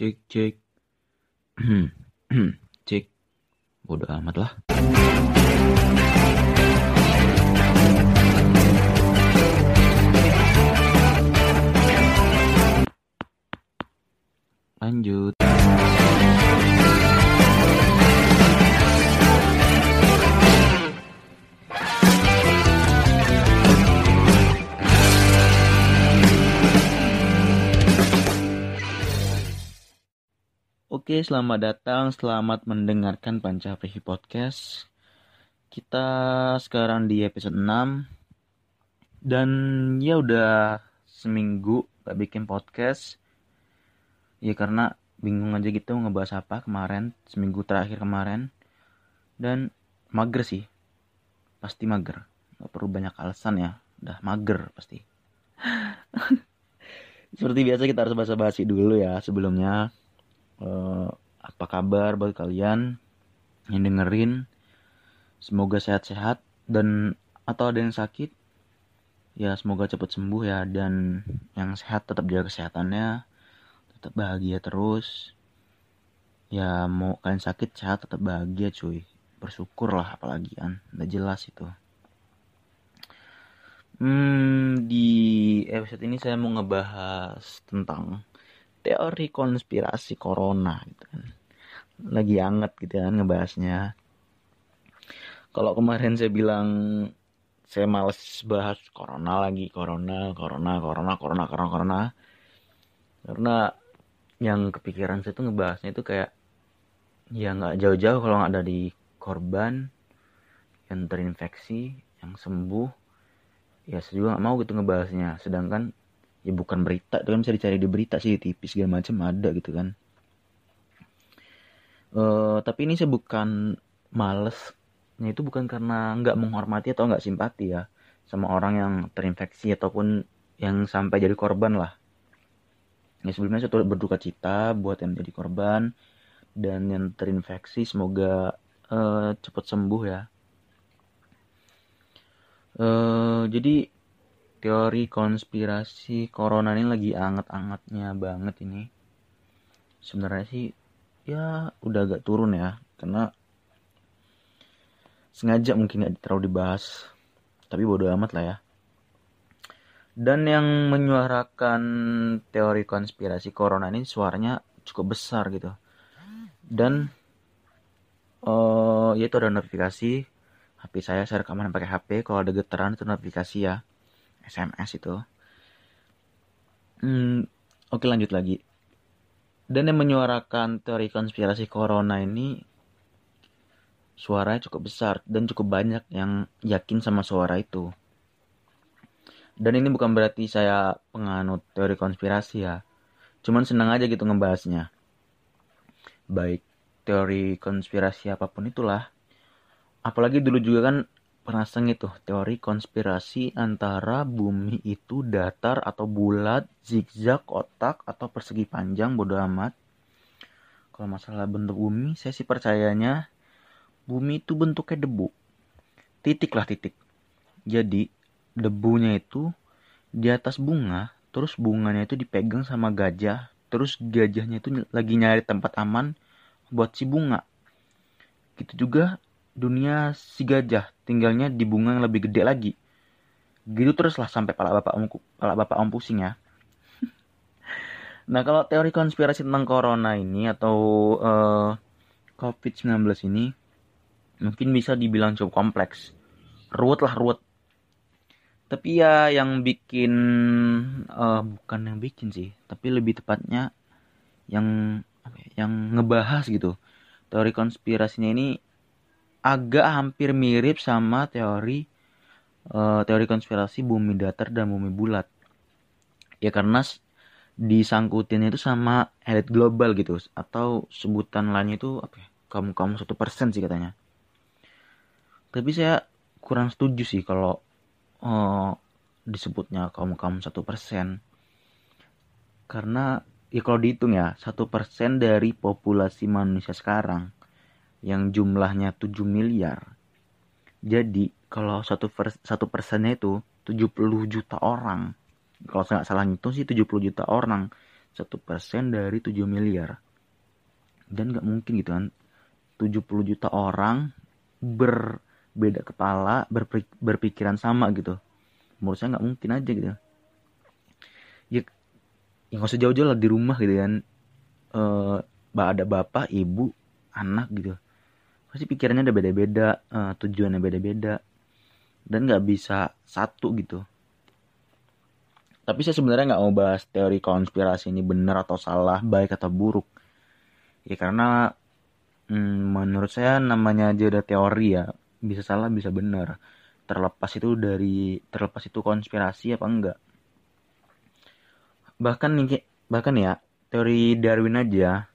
cek cek. Cek. Bodoh amat lah. Lanjut Oke, selamat datang, selamat mendengarkan Panca Prihi Podcast. Kita sekarang di episode 6 dan ya udah seminggu gak bikin podcast. Ya karena bingung aja gitu ngebahas apa kemarin, seminggu terakhir kemarin. Dan mager sih. Pasti mager. Gak perlu banyak alasan ya. Udah mager pasti. Seperti biasa kita harus basa-basi dulu ya sebelumnya uh, apa kabar buat kalian yang dengerin? Semoga sehat-sehat dan atau ada yang sakit ya semoga cepat sembuh ya. Dan yang sehat tetap jaga kesehatannya tetap bahagia terus. Ya mau kalian sakit sehat tetap bahagia cuy. Bersyukur lah apalagi kan. Udah jelas itu. Hmm di episode ini saya mau ngebahas tentang teori konspirasi corona gitu kan. Lagi anget gitu kan ngebahasnya. Kalau kemarin saya bilang saya males bahas corona lagi corona corona corona corona corona corona. Karena yang kepikiran saya tuh ngebahasnya itu kayak ya nggak jauh-jauh kalau nggak ada di korban yang terinfeksi yang sembuh. Ya saya juga nggak mau gitu ngebahasnya. Sedangkan ya bukan berita itu kan bisa dicari di berita sih TV segala macam ada gitu kan. Uh, tapi ini saya bukan malesnya itu bukan karena nggak menghormati atau nggak simpati ya sama orang yang terinfeksi ataupun yang sampai jadi korban lah. Ya sebelumnya saya berduka cita buat yang jadi korban dan yang terinfeksi semoga uh, cepat sembuh ya. Uh, jadi teori konspirasi corona ini lagi anget-angetnya banget ini. Sebenarnya sih ya udah agak turun ya karena sengaja mungkin gak terlalu dibahas tapi bodo amat lah ya. Dan yang menyuarakan teori konspirasi corona ini suaranya cukup besar gitu. Dan uh, ya itu ada notifikasi HP saya saya rekaman pakai HP kalau ada getaran itu notifikasi ya SMS itu. Hmm, oke lanjut lagi. Dan yang menyuarakan teori konspirasi corona ini suaranya cukup besar dan cukup banyak yang yakin sama suara itu. Dan ini bukan berarti saya penganut teori konspirasi ya. Cuman senang aja gitu ngebahasnya. Baik teori konspirasi apa pun itulah. Apalagi dulu juga kan pernah sengit tuh teori konspirasi antara bumi itu datar atau bulat, zigzag, kotak atau persegi panjang bodo amat. Kalau masalah bentuk bumi, saya sih percayanya bumi itu bentuknya debu. Titik lah titik. Jadi debunya itu di atas bunga, terus bunganya itu dipegang sama gajah, terus gajahnya itu lagi nyari tempat aman buat si bunga. Gitu juga dunia si gajah tinggalnya di bunga yang lebih gede lagi. Gitu terus lah sampai pala bapak om pala bapak om pusing ya. Nah kalau teori konspirasi tentang corona ini atau uh, eh, covid 19 ini mungkin bisa dibilang cukup kompleks. Ruwet lah ruwet. Tapi ya yang bikin uh, bukan yang bikin sih tapi lebih tepatnya yang ya, yang ngebahas gitu. Teori konspirasinya ini agak hampir mirip sama teori uh, teori konspirasi bumi datar dan bumi bulat. Ya karena disangkutin itu sama elit global gitu atau sebutan lainnya itu apa ya? Kamu kamu satu persen sih katanya. Tapi saya kurang setuju sih kalau uh, disebutnya kamu kamu satu persen karena ya kalau dihitung ya satu persen dari populasi manusia sekarang yang jumlahnya 7 miliar. Jadi kalau satu satu persennya itu 70 juta orang. Kalau saya nggak salah itu sih 70 juta orang. satu persen dari 7 miliar dan nggak mungkin gitu kan 70 juta orang berbeda kepala berpikiran sama gitu menurut saya nggak mungkin aja gitu ya ya nggak usah jauh-jauh lah di rumah gitu kan eh ada bapak ibu anak gitu pasti pikirannya udah beda-beda uh, tujuannya beda-beda. Dan nggak bisa satu gitu. Tapi saya sebenarnya nggak mau bahas teori konspirasi ini benar atau salah baik atau buruk. Ya karena hmm, menurut saya namanya aja udah teori ya. Bisa salah bisa benar. Terlepas itu dari terlepas itu konspirasi apa enggak bahkan nih bahkan ya teori Darwin aja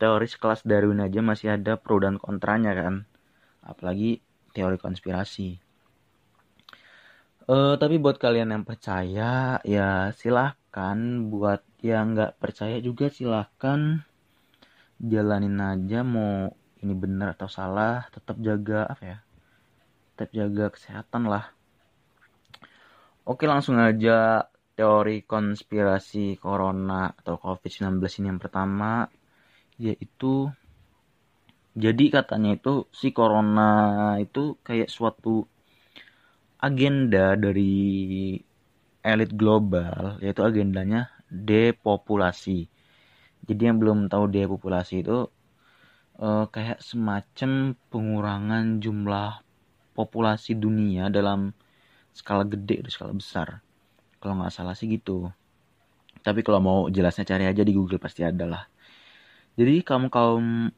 teori sekelas Darwin aja masih ada pro dan kontranya kan. Apalagi teori konspirasi. Uh, tapi buat kalian yang percaya ya silahkan. Buat yang nggak percaya juga silahkan. Jalanin aja mau ini benar atau salah. Tetap jaga apa ya tetap jaga kesehatan lah. Oke langsung aja teori konspirasi corona atau covid-19 ini yang pertama yaitu jadi katanya itu si corona itu kayak suatu agenda dari elit global yaitu agendanya depopulasi. Jadi yang belum tahu depopulasi itu uh, kayak semacam pengurangan jumlah populasi dunia dalam skala gede atau skala besar. Kalau nggak salah sih gitu. Tapi kalau mau jelasnya cari aja di Google pasti ada lah jadi kaum kaum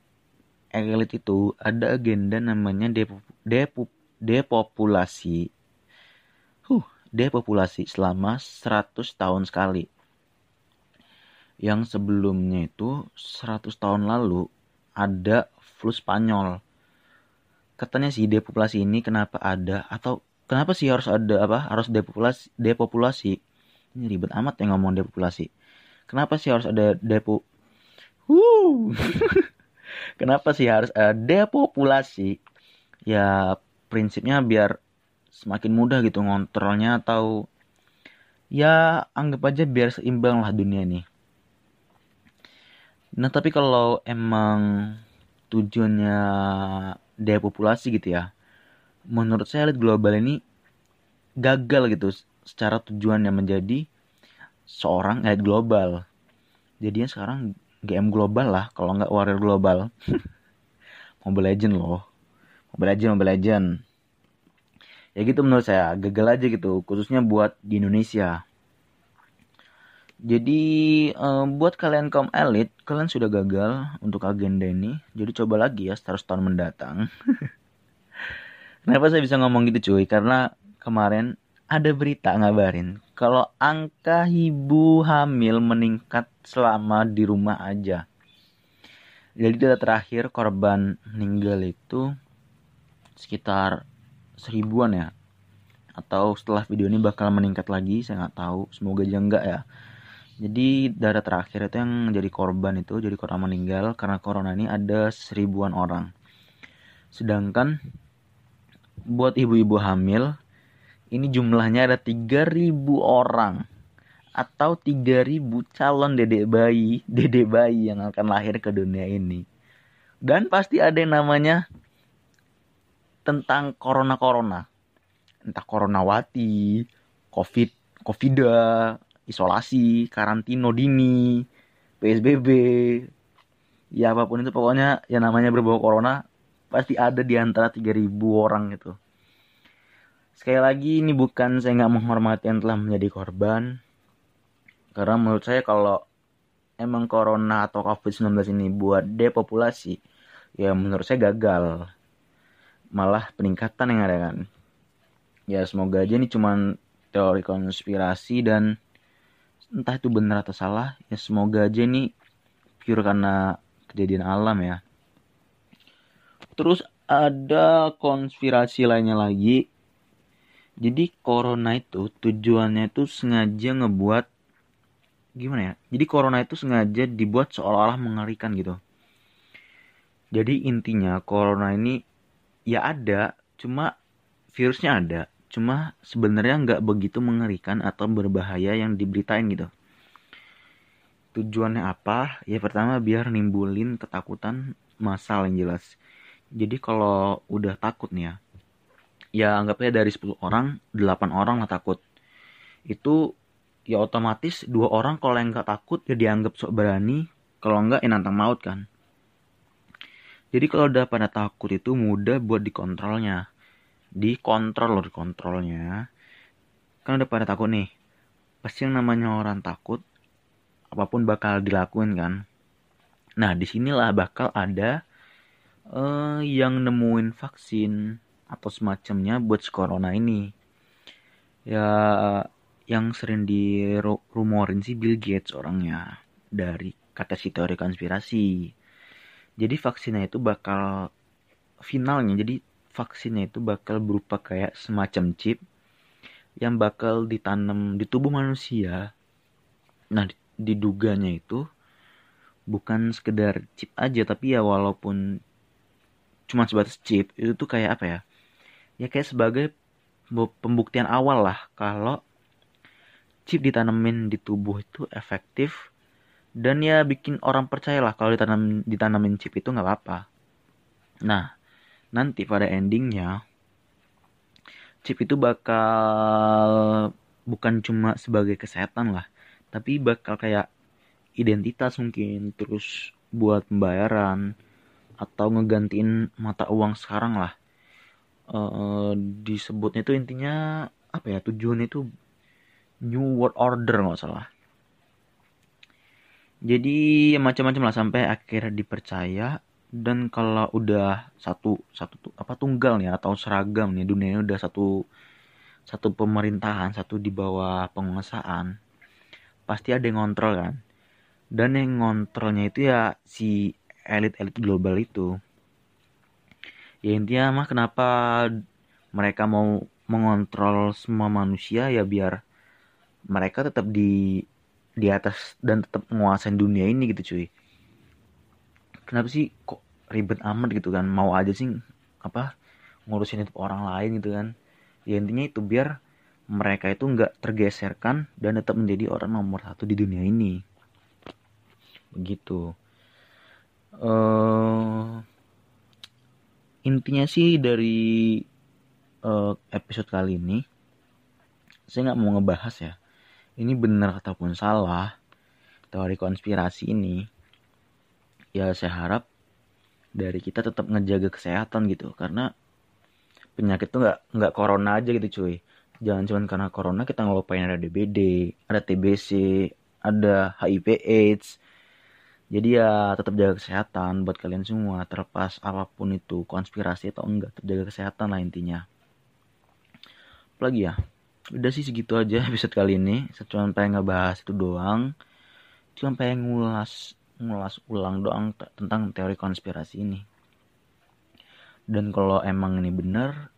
elit itu ada agenda namanya depo, depo, depopulasi. Huh, depopulasi selama 100 tahun sekali. Yang sebelumnya itu 100 tahun lalu ada flu Spanyol. Katanya sih depopulasi ini kenapa ada atau kenapa sih harus ada apa? Harus depopulasi depopulasi. Ini ribet amat ya ngomong depopulasi. Kenapa sih harus ada depo Kenapa sih harus ada depopulasi? Ya prinsipnya biar semakin mudah gitu ngontrolnya atau ya anggap aja biar seimbang lah dunia ini. Nah tapi kalau emang tujuannya depopulasi gitu ya, menurut saya elit global ini gagal gitu secara tujuannya menjadi seorang elit global. Jadinya sekarang GM global lah kalau nggak warrior global. Mobile Legend loh. Mobile Legend Mobile Legend. Ya gitu menurut saya gagal aja gitu khususnya buat di Indonesia. Jadi um, buat kalian kaum elit kalian sudah gagal untuk agenda ini. Jadi coba lagi ya setelah tahun mendatang. Kenapa saya bisa ngomong gitu cuy? Karena kemarin ada berita ngabarin kalau angka ibu hamil meningkat selama di rumah aja. Jadi data terakhir korban meninggal itu sekitar seribuan ya. Atau setelah video ini bakal meningkat lagi, saya nggak tahu. Semoga aja enggak ya. Jadi data terakhir itu yang jadi korban itu jadi korban meninggal karena corona ini ada seribuan orang. Sedangkan buat ibu-ibu hamil ini jumlahnya ada 3000 orang atau 3000 calon dedek bayi, dedek bayi yang akan lahir ke dunia ini. Dan pasti ada yang namanya tentang corona-corona. Entah coronawati, covid, covida, isolasi, karantino dini, PSBB, ya apa pun itu pokoknya yang namanya berbau corona pasti ada di antara 3000 orang itu. Sekali lagi ini bukan saya nggak menghormati yang telah menjadi korban. Karena menurut saya kalau emang corona atau covid-19 ini buat depopulasi, ya menurut saya gagal. Malah peningkatan yang ada kan. Ya semoga aja ini cuman teori konspirasi dan entah itu benar atau salah. Ya semoga aja ini pure karena kejadian alam ya. Terus ada konspirasi lainnya lagi jadi corona itu tujuannya itu sengaja ngebuat gimana ya? Jadi corona itu sengaja dibuat seolah-olah mengerikan gitu. Jadi intinya corona ini ya ada, cuma virusnya ada, cuma sebenarnya nggak begitu mengerikan atau berbahaya yang diberitain gitu. tujuannya apa ya pertama biar nimbulin ketakutan masal yang jelas jadi kalau udah takut nih ya ya anggapnya dari 10 orang 8 orang lah takut. Itu ya otomatis dua orang kalau yang nggak takut ya dianggap sok berani. Kalau enggak ya nantang maut kan. Jadi kalau udah pada takut itu mudah buat dikontrolnya. Dikontrol loh dikontrolnya. Kan udah pada takut nih. Pasti yang namanya orang takut apa pun bakal dilakuin kan. Nah di sinilah bakal ada uh, yang nemuin vaksin atau semacamnya buat corona ini. Ya yang sering dirumorin sih Bill Gates orangnya dari kata si teori konspirasi. Jadi vaksinnya itu bakal finalnya jadi vaksinnya itu bakal berupa kayak semacam chip yang bakal ditanam di tubuh manusia. Nah diduganya itu bukan sekedar chip aja tapi ya walaupun cuma sebatas chip itu tuh kayak apa ya ya kayak sebagai pembuktian awal lah kalau chip ditanemin di tubuh itu efektif dan ya bikin orang percaya lah kalau ditanam ditanamin chip itu nggak apa-apa. Nah nanti pada endingnya chip itu bakal bukan cuma sebagai kesehatan lah tapi bakal kayak identitas mungkin terus buat pembayaran atau ngegantiin mata uang sekarang lah uh, disebutnya itu intinya apa ya tujuan itu new world order nggak salah. Jadi ya macam-macam lah sampai akhirnya dipercaya. Dan kalau udah satu satu apa tunggal nih atau seragam nih dunia ini udah satu satu pemerintahan satu di bawah penguasaan pasti ada yang ngontrol kan? Dan yang ngontrolnya itu ya si elit-elit global itu ya intinya mah kenapa mereka mau mengontrol semua manusia? Ya biar mereka tetap di di atas dan tetap menguasai dunia ini gitu cuy. Kenapa sih kok ribet amat gitu kan? Mau aja sih apa ngurusin itu orang lain gitu kan? Ya intinya itu biar mereka itu nggak tergeserkan dan tetap menjadi orang nomor satu di dunia ini. Begitu. Uh, intinya sih dari uh, episode kali ini saya nggak mau ngebahas ya. Ini benar ataupun salah teori konspirasi ini ya saya harap dari kita tetap ngejaga kesehatan gitu. Karena penyakit tuh nggak nggak corona aja gitu cuy. Jangan cuma karena corona kita ngelupain ada DBD ada TBC ada HIV AIDS jadi ya tetap jaga kesehatan buat kalian semua terlepas apa pun itu konspirasi atau enggak tetap jaga kesehatan lah intinya. Apalagi ya? Udah sih segitu aja episode kali ini. Saya cuma pengen ngebahas itu doang. Cuma pengen ngulas ngulas ulang doang tentang teori konspirasi ini. Dan kalau emang ini bener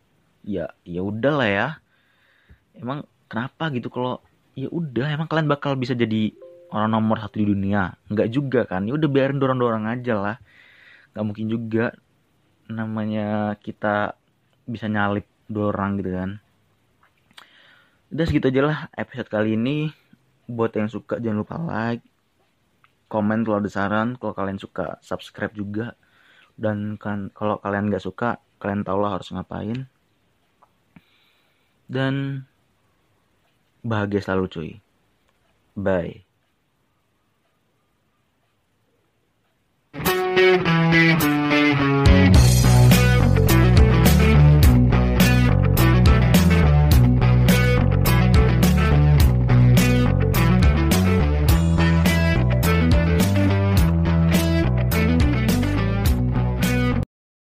ya ya udah lah ya. Emang kenapa gitu kalau ya udah emang kalian bakal bisa jadi orang nomor satu di dunia. Nggak juga kan. Ya udah biarin dorong dorong aja lah. Nggak mungkin juga namanya kita bisa nyalip dua orang gitu kan. Udah segitu aja lah episode kali ini. Buat yang suka jangan lupa like komen kalau ada saran. Kalau kalian suka subscribe juga. Dan kan kalau kalian nggak suka kalian tau lah harus ngapain. Dan bahagia selalu cuy. Bye. Thank you.